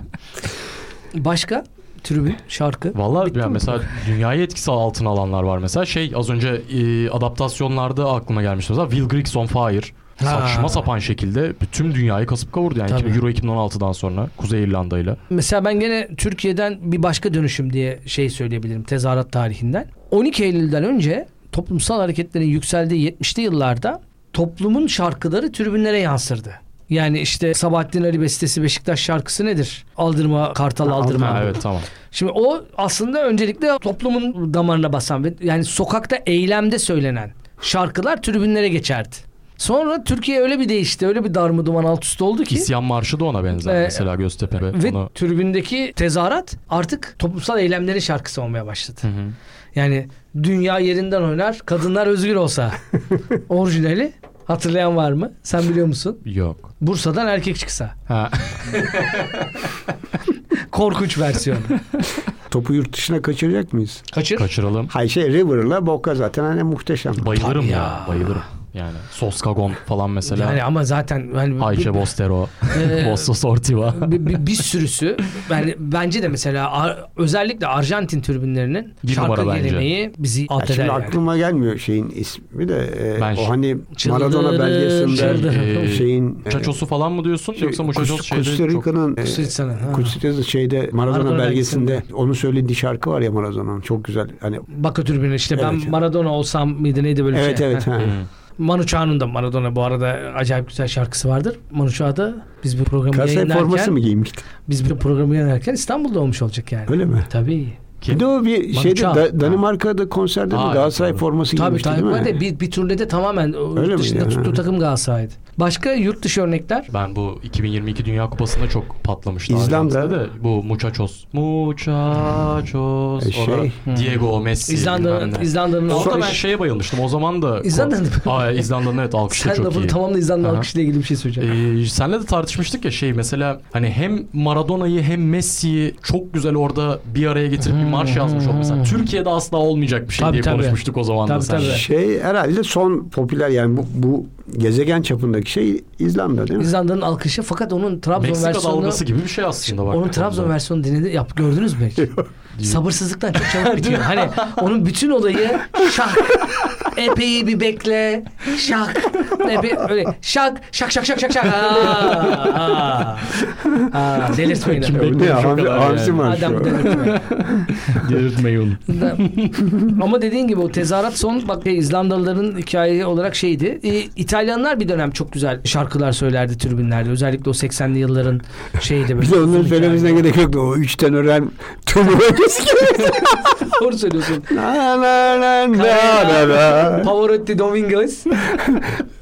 C: Başka tribün şarkı.
B: Vallahi
C: Bitti
B: yani
C: mi?
B: mesela dünyayı etkisi altına alanlar var mesela. Şey az önce e, adaptasyonlarda aklıma gelmişti mesela Will Griggs on Fire.
C: Ha.
B: Saçma sapan şekilde bütün dünyayı kasıp kavurdu yani
C: Tabii.
B: Euro 2016'dan sonra Kuzey İrlanda ile.
C: Mesela ben gene Türkiye'den bir başka dönüşüm diye şey söyleyebilirim tezahürat tarihinden. 12 Eylül'den önce toplumsal hareketlerin yükseldiği 70'li yıllarda toplumun şarkıları tribünlere yansırdı. Yani işte Sabahattin Ali bestesi Beşiktaş şarkısı nedir? Aldırma Kartal aldırma.
B: Ha, evet tamam.
C: Şimdi o aslında öncelikle toplumun damarına basan ve yani sokakta eylemde söylenen şarkılar tribünlere geçerdi. Sonra Türkiye öyle bir değişti, öyle bir darma duman alt üst oldu ki
B: İsyan Marşı da ona benzer
C: Ee,
B: mesela Göztepe.
C: ve
B: Onu...
C: tribündeki tezahürat artık toplumsal eylemlerin şarkısı olmaya başladı.
B: Hı hı.
C: Yani dünya yerinden oynar, kadınlar özgür olsa. Orijinali hatırlayan var mı? Sen biliyor musun?
B: Yok.
C: Bursa'dan erkek çıksa.
B: Ha.
C: Korkunç versiyonu.
D: topu yurt dışına kaçıracak mıyız?
C: Kaçır.
B: Kaçıralım.
D: Hay şey River'la Boca zaten hani muhteşem.
B: Bayılırım
C: Tabii
B: ya.
C: ya.
B: Bayılırım. Yani Soskagon falan mesela.
C: Yani ama zaten hani
B: Ayşe Bostero.
C: Ee,
B: Bosto Sortiva.
C: bir, bir, bir sürüsü yani bence de mesela Ar- özellikle Arjantin tribünlerinin
B: Bir
C: şarkı geleneği bizi alt
D: şimdi
C: eder yani.
D: aklıma gelmiyor şeyin ismi de e,
B: Ben
D: o hani Maradona belgesinde.
B: Ee,
D: şeyin e,
B: Çaçosu falan mı diyorsun
D: şey,
B: yoksa Muçacos
D: Kus-
B: şeyde
D: Costa
B: çok...
D: Rica'nın e.
C: Kusitsa'nın
D: şeyde Maradona,
C: Maradona
D: belgesinde onun söylediği şarkı var ya Maradona'nın çok güzel hani
C: Bakı tribünü işte ben
D: Evet.
C: Maradona olsam mıydı neydi böyle bir
D: evet
C: şey.
D: evet
C: Ha. Manu Chao'nun da Maradona bu arada acayip güzel şarkısı vardır. Manu Chao da biz bu programı
D: Galatasaray
C: yayınlarken
D: forması mı giymişti?
C: biz bu programı yayınlarken İstanbul'da olmuş olacak yani.
D: Öyle mi?
C: Tabii.
D: Bir de o bir şeyde
C: Çağ.
D: Da- Danimarka'da konserde mi
B: Ha,
D: Galatasaray
B: evet,
D: forması
C: Tabii
D: giymişti
C: tabii.
D: değil mi?
C: Da bir, bir turnede tamamen
D: Öyle
C: yurt dışında
D: ya?
C: tuttuğu takım Galatasaray'dı. Başka yurt dışı örnekler?
B: Ben bu 2022 Dünya Kupası'nda çok patlamıştı.
D: İzlanda.
B: De bu Muchachos. Muchachos.
D: E, şey,
B: Orada Diego Messi. Ne.
C: İzlanda'nın
B: Orada ben şeye bayılmıştım. O zaman da...
C: İzlanda'nın-
B: Aa, İzlanda'nın evet alkışı
C: Sen
B: çok iyi.
C: tamamla İzlanda
B: Aha.
C: alkışıyla ilgili bir şey söyleyeceğim.
B: Ee, senle de tartışmıştık ya şey mesela hani hem Maradona'yı hem Messi'yi çok güzel orada bir araya getirip bir marş yazmış. Mesela Türkiye'de asla olmayacak bir şey
C: Tabii,
B: diye
C: tabii.
B: konuşmuştuk o zaman da
C: Tabii,
B: seninle.
C: tabii.
D: Şey herhalde son popüler yani bu, bu gezegen çapındaki şey İzlanda değil mi?
C: İzlanda'nın alkışı fakat onun Trabzon
B: Meksika
C: versiyonu
B: dalgası gibi bir şey aslında bak.
C: onun Trabzon versiyonu dinledi yap gördünüz mü? Sabırsızlıktan çok çabuk bitiyor. Hani onun bütün olayı şak. Epey bir bekle. Şak. Epey öyle şak şak şak şak şak şak. Aa, aa. Aa, delirtmeyin.
B: Kim bekliyor şu
D: abi, hamsi
B: yani.
D: marşı
C: Adam delirtmeyin.
B: Delirtmeyin.
C: Ama dediğin gibi o tezahürat son bak İzlandalıların hikayeyi olarak şeydi. Ee, İtalyanlar bir dönem çok güzel şarkılar söylerdi tribünlerde. Özellikle o 80'li yılların şeydi böyle.
D: Onların
C: uzun
D: söylemesine
C: hikaye.
D: gerek yoktu. O üç tenören tüm
C: Doğru söylüyorsun.
D: Na na na na na na.
C: Pavarotti Dominguez.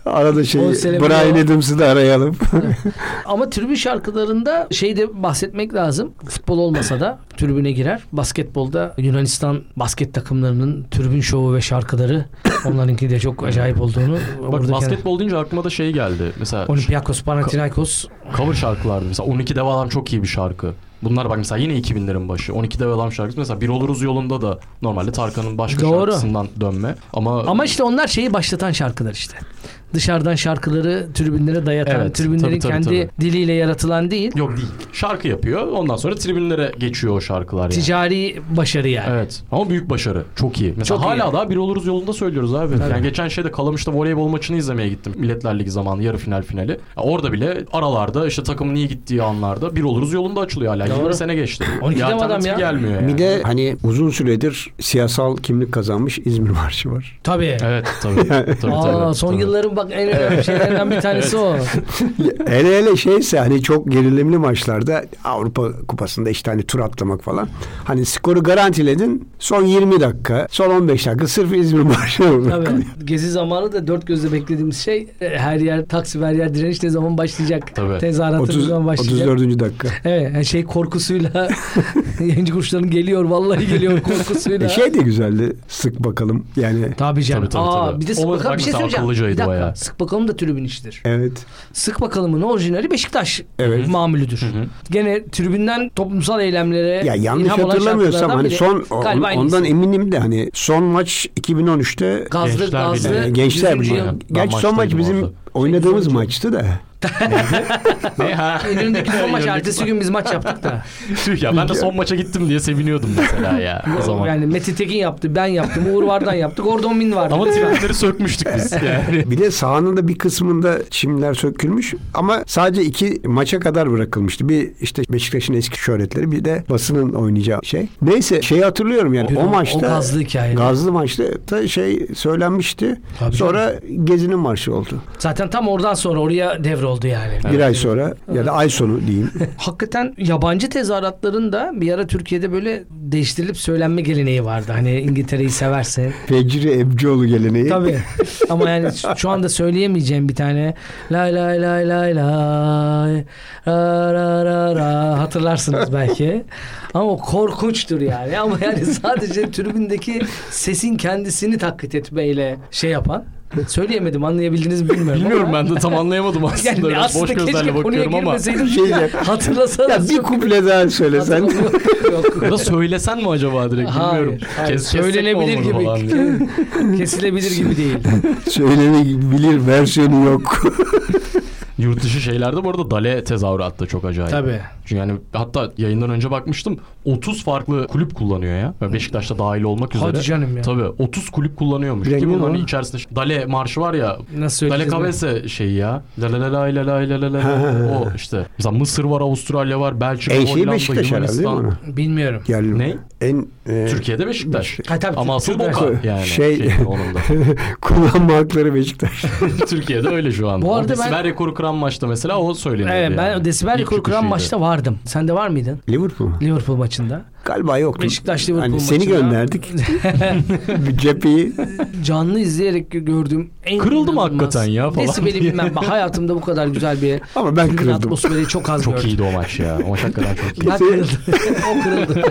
D: Arada şey Brian Adams'ı da arayalım.
C: Ama tribün şarkılarında şey de bahsetmek lazım. Futbol olmasa da tribüne girer. Basketbolda Yunanistan basket takımlarının tribün şovu ve şarkıları onlarınki de çok acayip olduğunu.
B: Bak basketbol deyince aklıma da şey geldi. Mesela
C: Olympiakos, Panathinaikos.
B: cover şarkılardı. Mesela 12 Dev Adam çok iyi bir şarkı. Bunlar bak mesela yine 2000'lerin başı. 12 Dev Adam şarkısı mesela Bir Oluruz Yolunda da normalde Tarkan'ın başka
C: Doğru.
B: şarkısından dönme. Ama
C: Ama işte onlar şeyi başlatan şarkılar işte. Dışarıdan şarkıları tribünlere dayatan,
B: Evet,
C: tribünlerin
B: tabii, tabii,
C: kendi
B: tabii.
C: diliyle yaratılan değil.
B: yok değil. Şarkı yapıyor. Ondan sonra tribünlere geçiyor o şarkılar yani.
C: Ticari başarı yani.
B: Evet. Ama büyük başarı. Çok iyi. Mesela
C: Çok iyi.
B: hala daha bir oluruz yolunda söylüyoruz abi.
C: Tabii.
B: Yani geçen şeyde Kalamış'ta voleybol maçını izlemeye gittim. Milletler Ligi zamanı yarı final finali. Ya orada bile aralarda işte takımın iyi gittiği anlarda bir oluruz yolunda açılıyor hala.
C: Doğru.
B: 20 sene geçti.
C: 12 dev adam ya.
B: gelmiyor yani.
D: Bir de hani uzun süredir siyasal kimlik kazanmış İzmir Marşı var.
C: Tabii.
B: Evet tabii. tabii,
C: Aa,
B: tabii,
C: son
B: tabii.
C: yılların bak en önemli şeylerinden bir tanesi o.
D: hele hele şeyse hani çok gerilimli maçlarda Avrupa Kupası'nda işte hani tur atlamak falan. Hani skoru garantiledin son 20 dakika, son 15 dakika sırf İzmir
C: Tabii. Gezi zamanı da dört gözle beklediğimiz şey e, her yer Taksim her yer direniş ne zaman başlayacak?
B: Tabii.
C: Tezahüratı ne
D: 30,
C: zaman başlayacak?
D: 34. dakika.
C: Evet yani şey korkusuyla yayıncı kuşların geliyor vallahi geliyor korkusuyla.
D: E şey de güzeldi. Sık bakalım. Yani
C: Tabii canım.
B: Tabii, tabii,
C: Aa,
B: tabii.
C: bir de sık bakalım
B: bak
C: bir şey söyleyeceğim. Bir dakika. Sık bakalım da tribün işidir.
D: evet.
C: Sık bakalımın orijinali Beşiktaş
D: Evet.
C: mamülüdür.
B: Hı hı.
C: Gene tribünden toplumsal eylemlere
D: Ya yanlış hatırlamıyorsam hani son o-
C: Galiba en
D: ondan eminim de hani son maç 2013'te
C: Gazlı
B: Gençler
C: gazlı
D: e, Gençler
C: 100.
D: Birliği. Gerçi son maç bizim
B: orada.
D: Oynadığımız
C: Sekizinci.
D: maçtı da.
B: Ne ha?
C: İnönü'ndeki son maç ertesi gün biz maç yaptık da.
B: Tüh ya ben de son maça gittim diye seviniyordum mesela ya o zaman.
C: Yani Metin Tekin yaptı, ben yaptım, Uğur Vardan yaptık, Gordon Min vardı.
B: Ama tribünleri sökmüştük biz yani.
D: Bir de sahanın da bir kısmında çimler sökülmüş ama sadece iki maça kadar bırakılmıştı. Bir işte Beşiktaş'ın eski şöhretleri bir de basının oynayacağı şey. Neyse şeyi hatırlıyorum yani o, maçta
C: O gazlı hikaye.
D: Gazlı maçta da şey söylenmişti.
C: Tabii
D: Sonra Gezi'nin marşı oldu.
C: Zaten tam oradan sonra oraya devroldu yani.
D: Bir ay sonra ya da ay sonu diyeyim.
C: Hakikaten yabancı tezahüratların da bir ara Türkiye'de böyle değiştirilip söylenme geleneği vardı. Hani İngiltere'yi severse.
D: Fecri Ebcioğlu geleneği.
C: Tabii. Ama yani şu anda söyleyemeyeceğim bir tane. Lay lay lay lay lay. Ra ra ra ra. Hatırlarsınız belki. Ama o korkunçtur yani. Ama yani sadece tribündeki sesin kendisini taklit etmeyle şey yapan. Söyleyemedim anlayabildiniz mi bilmiyorum.
B: Bilmiyorum
C: ama-
B: ben de tam anlayamadım aslında.
C: Yani
B: Biraz
C: aslında
B: boş gözlerle bakıyorum ama.
D: Şey
C: ya, hatırlasanız.
D: Ya bir kuple daha söylesen.
C: Yok, yok.
B: Ya da söylesen mi acaba direkt bilmiyorum.
C: Hayır, hayır.
B: Kes-
C: Söylenebilir gibi. Kesilebilir gibi değil.
D: Söylenebilir versiyonu yok.
B: Yurt dışı şeylerde bu arada Dale tezahüratı da çok acayip.
C: Tabii.
B: Çünkü yani hatta yayından önce bakmıştım 30 farklı kulüp kullanıyor ya. Yani Beşiktaş'ta dahil olmak üzere.
C: Hadi canım ya.
B: Tabii 30 kulüp kullanıyormuş. Ki bunun hani içerisinde Dale marşı var ya.
C: Nasıl
B: Dale Kavese şeyi ya. La la la la la la la la o işte. Mesela Mısır var, Avustralya var, Belçika,
D: en
B: Hollanda,
D: şey Beşiktaş
B: Yunanistan.
D: Herhalde,
C: Bilmiyorum.
D: Yani,
B: ne?
D: En, e,
B: Türkiye'de Beşiktaş.
C: Ha, tabii,
B: Ama asıl Boka yani.
D: Şey,
B: şey
D: kullanma hakları Beşiktaş.
B: Türkiye'de öyle şu an.
C: Bu arada ben...
B: rekoru kıran maçta mesela o söyleniyor.
C: Evet ben
B: yani.
C: desibel
B: İlk
C: rekoru
B: çıkışıydı.
C: maçta vardım. Sen de var mıydın?
D: Liverpool mu?
C: Liverpool maçında.
D: Galiba yoktu.
C: Beşiktaş Liverpool
D: Hani seni
C: maçında-
D: gönderdik. cepheyi.
C: Canlı izleyerek gördüğüm en
B: Kırıldı mı
C: inanılmaz-
B: hakikaten ya falan
C: Desibeli bilmem. Ben hayatımda bu kadar güzel bir
D: Ama ben kırıldım.
C: atmosferi çok az
B: Çok
C: gördüm.
B: iyiydi o maç ya. O maç hakikaten çok iyi.
C: Ben kırıldı. o kırıldı.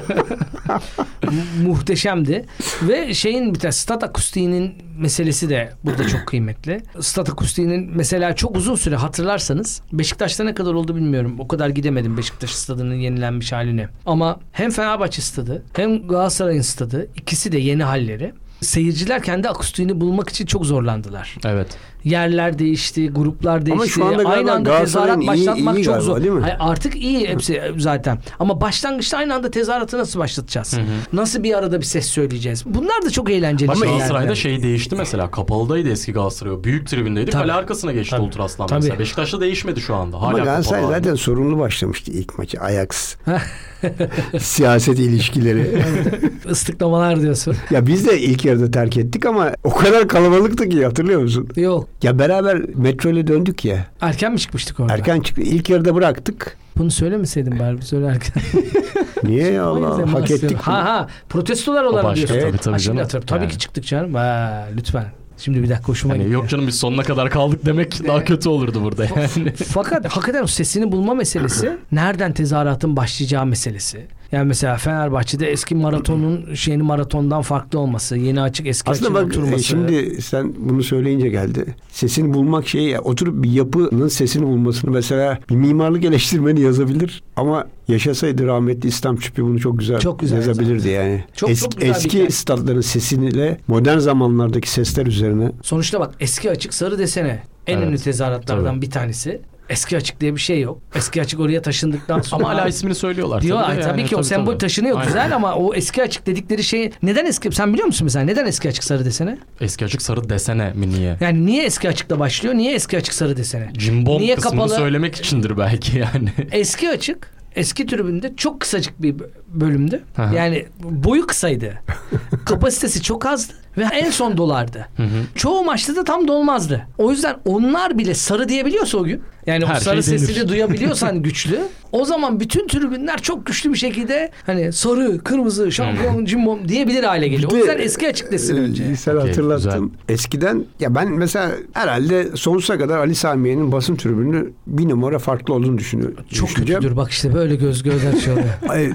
C: Mu- Muhteşemdi. Ve şeyin bir tane stat akustiğinin meselesi de burada çok kıymetli. Stat akustiğinin mesela çok uzun süre hatırlarsanız Beşiktaş'ta ne kadar oldu bilmiyorum. O kadar gidemedim Beşiktaş stadının yenilenmiş haline. Ama hem Fenerbahçe stadı hem Galatasaray'ın stadı ikisi de yeni halleri. Seyirciler kendi akustiğini bulmak için çok zorlandılar.
B: Evet.
C: Yerler değişti, gruplar değişti.
D: Ama şu anda
C: aynı anda tezahürat
D: iyi-
C: başlatmak
D: iyi
C: çok
D: galiba,
C: zor.
D: değil mi?
C: Hayır, artık iyi hepsi zaten. Ama başlangıçta aynı anda tezahüratı nasıl başlatacağız? Nasıl bir arada bir ses söyleyeceğiz? Bunlar da çok eğlenceli
B: Ama
C: şeyler.
B: Galatasaray'da şey değişti mesela. Kapalıdaydı eski Galatasaray. Büyük tribündeydi.
C: Tabii.
B: Kale arkasına geçti
C: Tabii.
B: Ultra Aslan
C: Tabii.
B: mesela. Beşiktaş'ta değişmedi şu anda. Hala
D: Ama Galatasaray zaten sorunlu başlamıştı ilk maçı. Ajax. Siyaset ilişkileri.
C: Islıklamalar diyorsun.
D: ya biz de ilk yarıda terk ettik ama o kadar kalabalıktı ki hatırlıyor musun?
C: Yok.
D: Ya beraber metro ile döndük ya.
C: Erken mi çıkmıştık orada?
D: Erken çıktı. İlk yarıda bıraktık.
C: Bunu söylemeseydin bari söylerken.
D: Niye ya Allah hak ettik.
C: Ha ha protestolar olarak diyorsun.
B: tabii, tabii
C: şimdi
B: canım.
C: hatırladım. Tabii
B: Yani.
C: ki çıktık canım. Ha, lütfen. Şimdi bir dakika hoşuma gitti.
B: yok canım biz sonuna kadar kaldık demek daha kötü olurdu burada yani.
C: Fakat hakikaten o sesini bulma meselesi nereden tezahüratın başlayacağı meselesi. Yani mesela Fenerbahçe'de eski maratonun şeyini maratondan farklı olması, yeni açık eski
D: Aslında
C: açık
D: bak
C: oturması.
D: e, şimdi sen bunu söyleyince geldi. Sesini bulmak şeyi ya, oturup bir yapının sesini bulmasını mesela bir mimarlık eleştirmeni yazabilir ama yaşasaydı rahmetli İslam Çüpü bunu çok güzel,
C: Çok güzel
D: yazabilirdi yani.
C: Çok-
D: Es-
C: çok güzel bir
D: eski
C: hikaye.
D: statların sesiniyle modern zamanlardaki sesler üzerine
C: Sonuçta bak eski açık sarı desene en
B: Evet,
C: ünlü tezahüratlardan
B: tabii.
C: bir tanesi. Eski açık diye bir şey yok. Eski açık oraya taşındıktan sonra
B: Ama hala ismini söylüyorlar.
C: Diyor
B: tabii, de
C: tabii
B: yani,
C: ki o sembol
B: tabii.
C: taşınıyor
B: Aynen.
C: güzel ama o eski açık dedikleri şey neden eski sen biliyor musun mesela neden eski açık sarı desene?
B: Eski açık sarı desene mi niye?
C: Yani niye eski açıkla başlıyor? Niye eski açık sarı desene?
B: Cimbom
C: Niye
B: kısmını
C: kapalı?
B: söylemek içindir belki yani.
C: Eski açık eski tribünde çok kısacık bir bölümdü.
B: Aha.
C: Yani boyu kısaydı. Kapasitesi çok azdı ve en son dolardı.
B: Hı hı.
C: Çoğu maçta da tam dolmazdı. O yüzden onlar bile sarı diyebiliyorsa o gün yani
B: Her
C: o sarı
B: şey denir.
C: sesini duyabiliyorsan güçlü o zaman bütün tribünler çok güçlü bir şekilde hani sarı, kırmızı, şampiyon, cimbom diyebilir hale geliyor. O yüzden eski açık desin
D: e,
C: önce.
D: Sen
B: Okey,
D: hatırlattın. Eskiden ya ben mesela herhalde sonsuza kadar Ali Samiye'nin basın tribünü bir numara farklı olduğunu düşünüyorum.
C: Çok
D: düşüneceğim.
C: kötüdür bak işte böyle göz gözler şey oluyor.
D: Ay,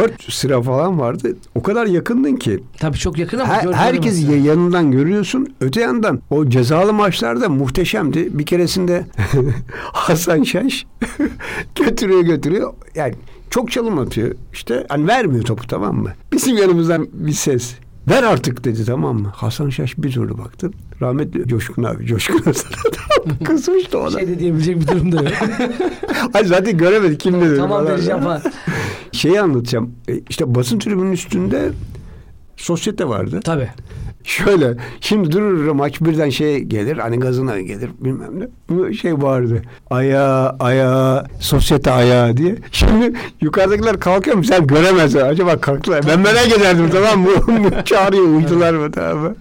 D: dört sıra falan vardı. O kadar yakındın ki
C: Tabii çok yakın ama
D: Her,
C: göremezsin.
D: ya- yanından görüyorsun. Öte yandan o cezalı maçlarda muhteşemdi. Bir keresinde Hasan Şaş götürüyor götürüyor. Yani çok çalım atıyor. İşte hani vermiyor topu tamam mı? Bizim yanımızdan bir ses. Ver artık dedi tamam mı? Hasan Şaş bir türlü baktı. Rahmetli Coşkun abi. Coşkun Hasan kızmıştı ona.
C: şey de diyebilecek bir durum da yok.
D: Ay zaten göremedi kim dedi.
C: tamam vereceğim falan.
D: Şeyi anlatacağım. E, İşte basın tribünün üstünde sosyete vardı.
C: Tabii.
D: Şöyle şimdi durur maç birden şey gelir hani gazına gelir bilmem ne. Bu şey vardı. Aya aya sosyete aya diye. Şimdi yukarıdakiler kalkıyor mu sen göremezsin. Acaba kalktılar. Ben merak ederdim tamam mı? Çağırıyor uydular mı tamam?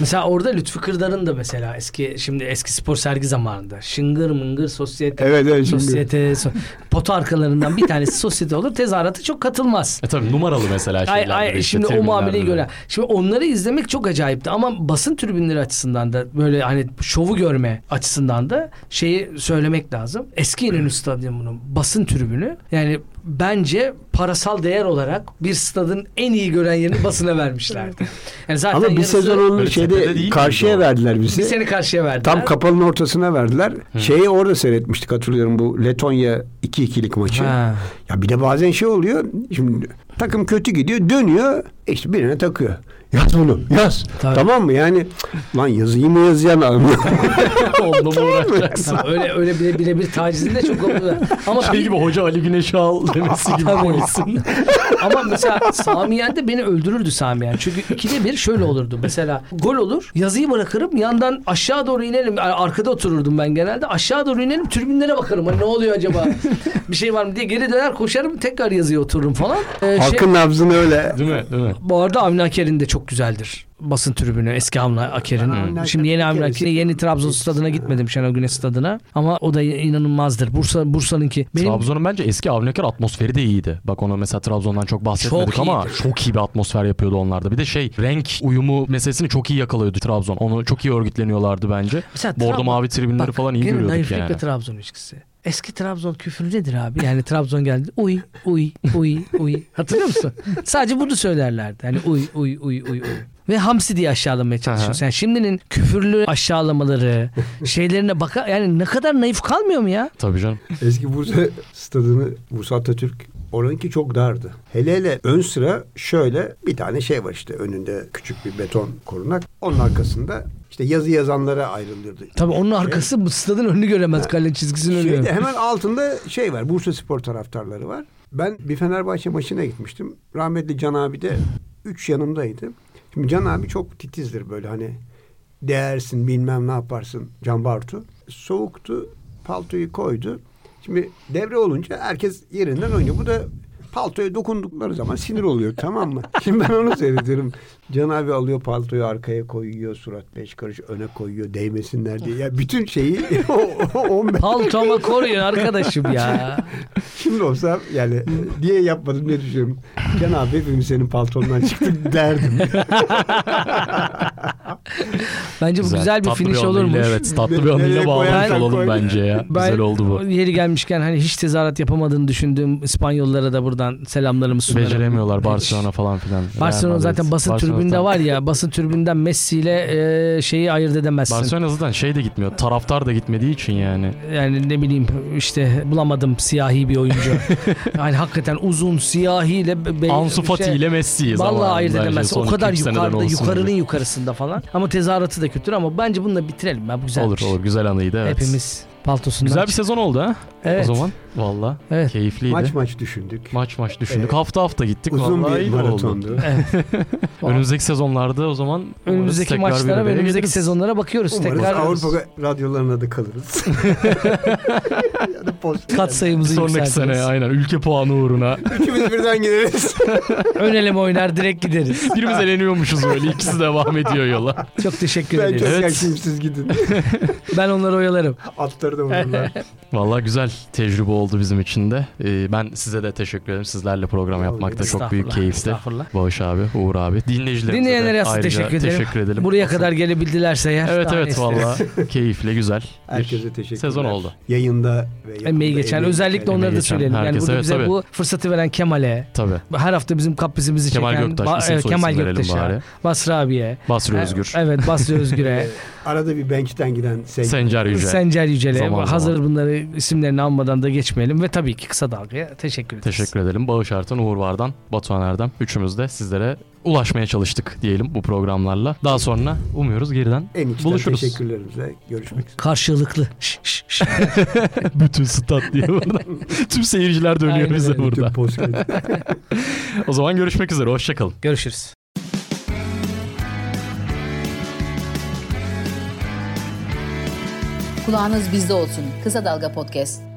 C: Mesela orada Lütfü Kırdar'ın da mesela eski şimdi eski spor sergi zamanında şıngır mıngır sosyete
D: Evet evet
C: sosyete so- pot arkalarından bir tanesi sosyete olur tezahürata çok katılmaz.
B: E tabii numaralı mesela
C: Ay, ay, şimdi o muameleyi
B: de.
C: gören. Şimdi onları izlemek çok acayipti ama basın tribünleri açısından da böyle hani şovu görme açısından da şeyi söylemek lazım. Eski İnönü Stadyumu'nun basın tribünü yani bence parasal değer olarak bir stadın en iyi gören yerini basına vermişlerdi. Yani zaten
D: Ama bir
C: yarısı-
D: sezon onu
B: Böyle tepede değil
D: şeyde karşıya verdiler
C: bir
D: bizi.
C: seni karşıya verdiler.
D: Tam kapalının ortasına verdiler. Şeyi orada seyretmiştik hatırlıyorum bu Letonya 2-2'lik maçı.
C: Ha.
D: Ya bir de bazen şey oluyor. Şimdi takım kötü gidiyor, dönüyor. işte birine takıyor. Yaz bunu, yaz.
C: Tabii.
D: Tamam mı? Yani lan yazıyı mı yazacaksın?
B: Onunla mı uğraşacaksın?
C: Öyle öyle bile bile bir tacizin de çok oluyor. Ama
B: Şey
C: bir-
B: gibi hoca Ali Güneş'i al demesi gibi polisin.
C: Ama mesela Samiyen de beni öldürürdü Samiyen. Çünkü ikide bir şöyle olurdu. Mesela gol olur. Yazıyı bırakırım. Yandan aşağı doğru inelim. Yani Arkada otururdum ben genelde. Aşağı doğru inelim. Tribünlere bakarım. Hani ne oluyor acaba? bir şey var mı diye geri döner koşarım. Tekrar yazıya otururum falan. Ee, şey-
D: Halkın nabzını öyle.
B: Değil mi? Değil mi?
C: bu arada Avni Aker'in de çok güzeldir. Basın tribünü eski Avni Aker'in. Şimdi yeni
D: Aker bir
C: Aker'in yeni Trabzon stadına gitmedim Şenol Güneş stadına ama o da inanılmazdır. Bursa Bursa'nınki. Benim
B: Trabzon'un bence eski Avniker atmosferi de iyiydi. Bak ona mesela Trabzon'dan çok bahsetmedik
C: Çok
B: ama çok iyi bir atmosfer yapıyordu onlarda. Bir de şey renk uyumu meselesini çok iyi yakalıyordu Trabzon. Onu çok iyi örgütleniyorlardı bence.
C: Mesela
B: Bordo
C: Trabzon-
B: mavi tribünleri
C: Bak,
B: falan iyi görüyorduk
C: naiflik
B: yani.
C: ve Trabzon ilişkisi. Eski Trabzon küfrü nedir abi? Yani Trabzon geldi. Uy, uy, uy, uy. Hatırlıyor musun? Sadece bunu söylerlerdi. Hani uy, uy, uy, uy, uy. Ve hamsi diye aşağılamaya çalışıyorsun. Yani şimdinin küfürlü aşağılamaları, şeylerine baka yani ne kadar naif kalmıyor mu ya?
B: Tabii canım.
D: Eski Bursa stadını Bursa Atatürk oranınki çok dardı. Hele hele ön sıra şöyle bir tane şey var işte önünde küçük bir beton korunak. Onun arkasında işte yazı yazanlara ayrılırdı.
C: Tabii onun arkası bu stadın önünü göremez kale çizgisinin önü.
D: Şeyde hemen altında şey var. Bursa Spor taraftarları var. Ben bir Fenerbahçe maçına gitmiştim. Rahmetli Can abi de üç yanımdaydı. Şimdi Can abi çok titizdir böyle hani değersin bilmem ne yaparsın Can Bartu. Soğuktu paltoyu koydu. Şimdi devre olunca herkes yerinden oynuyor. Bu da paltoya dokundukları zaman sinir oluyor tamam mı? Şimdi ben onu seyrediyorum. Can abi alıyor paltoyu arkaya koyuyor. Surat beş karış öne koyuyor. Değmesinler diye. Ya bütün şeyi o, o 15
C: Paltoma koruyor arkadaşım ya.
D: Şimdi olsam yani diye yapmadım ne düşünüyorum. Can abi hepimiz senin paltondan çıktık derdim.
C: Bence bu güzel, bir
B: Tatlı
C: finish
B: anıyla,
C: olurmuş.
B: Evet tatlı bir anıyla bağlamış olalım bence ya.
C: Ben
B: Güzel oldu bu.
C: Yeri gelmişken hani hiç tezahürat yapamadığını düşündüğüm İspanyollara da buradan selamlarımı sunarım.
B: Beceremiyorlar Barcelona falan filan.
C: Barcelona
B: Real
C: zaten basın
B: tam-
C: var ya basın tribünden Messi ile e, şeyi ayırt edemezsin.
B: Barcelona zaten şey de gitmiyor. Taraftar da gitmediği için yani.
C: Yani ne bileyim işte bulamadım siyahi bir oyuncu. yani hakikaten uzun siyahi ile be- be-
B: Ansu Fati
C: şey-
B: ile Messi'yi
C: Vallahi ayırt edemezsin. O kadar
B: 2-3 seneden
C: yukarıda, yukarının yukarısında falan. Ama tezahüratı da kötü ama bence bununla bitirelim. Ben bu güzel.
B: Olur olur güzel anıydı evet.
C: Hepimiz paltosundan.
B: Güzel bir sezon oldu ha
C: Evet.
B: o zaman. Valla
C: Evet.
B: keyifliydi.
D: maç
B: Maç
D: maç düşündük.
B: maç, düşündük.
D: Evet.
B: Hafta hafta gittik.
D: Uzun
B: Vallahi
D: bir maratondu.
B: Önümüzdeki sezonlarda o zaman
C: Önümüzdeki maçlara ve önümüzdeki
B: geliriz.
C: sezonlara bakıyoruz.
D: Umarız
C: Tekrar
D: Avrupa radyolarına da kalırız.
C: kat sayımızı
B: Sonraki sene aynen ülke puanı uğruna.
D: Üçümüz birden gireriz.
C: Ön eleme oynar direkt gideriz.
B: Birimiz eleniyormuşuz böyle. İkisi devam ediyor yola.
C: Çok teşekkür
D: ben
C: ederiz.
D: çok
B: Evet.
D: siz gidin.
C: Ben onları oyalarım.
D: Atları da vururlar.
B: Valla güzel tecrübe oldu bizim için de. Ee, ben size de teşekkür ederim. Sizlerle program yapmak da çok büyük keyifti. Bağış abi, Uğur abi. Dinleyicilerimize
C: Dinleyenlere
B: de ayrıca
C: teşekkür ederim.
B: teşekkür edelim.
C: Buraya
B: Asıl-
C: kadar gelebildilerse eğer.
B: Evet
C: daha
B: evet valla keyifli güzel.
D: Herkese teşekkürler.
B: Sezon oldu.
D: Yayında ve
C: Emeği geçen
D: emeği
C: özellikle
D: geçen-
C: onları da
B: geçen
C: söyleyelim. Yani
B: herkese,
C: burada
B: evet,
C: bize
B: tabii.
C: bu fırsatı veren Kemal'e,
B: Tabii.
C: her hafta bizim kaprisimizi
B: Kemal
C: çeken
B: Göktaş,
C: Ba-
B: isim
C: evet,
B: soyisim
C: Kemal Göktaş'a,
B: bari.
C: Basri abiye,
B: Basri
C: e,
B: Özgür.
C: evet Basri Özgür'e,
D: Arada bir bench'ten giden sen.
B: Sencer Yüce.
C: Sencer Yücel'e, hazır bunları isimlerini almadan da geçmeyelim ve tabii ki kısa dalgaya teşekkür ederiz.
B: Teşekkür edelim. Bağış Artan, Uğur Vardan, Batuhan Erdem. Üçümüz de sizlere ulaşmaya çalıştık diyelim bu programlarla. Daha sonra umuyoruz geriden
D: En
B: buluşuruz.
D: teşekkürlerimizle görüşmek üzere.
C: Karşılıklı.
B: Bütün stat diye burada. Tüm seyirciler dönüyor
C: Aynen
B: bize
C: öyle.
B: burada. O zaman görüşmek üzere. Hoşçakalın.
C: Görüşürüz.
A: Kulağınız bizde olsun. Kısa Dalga Podcast.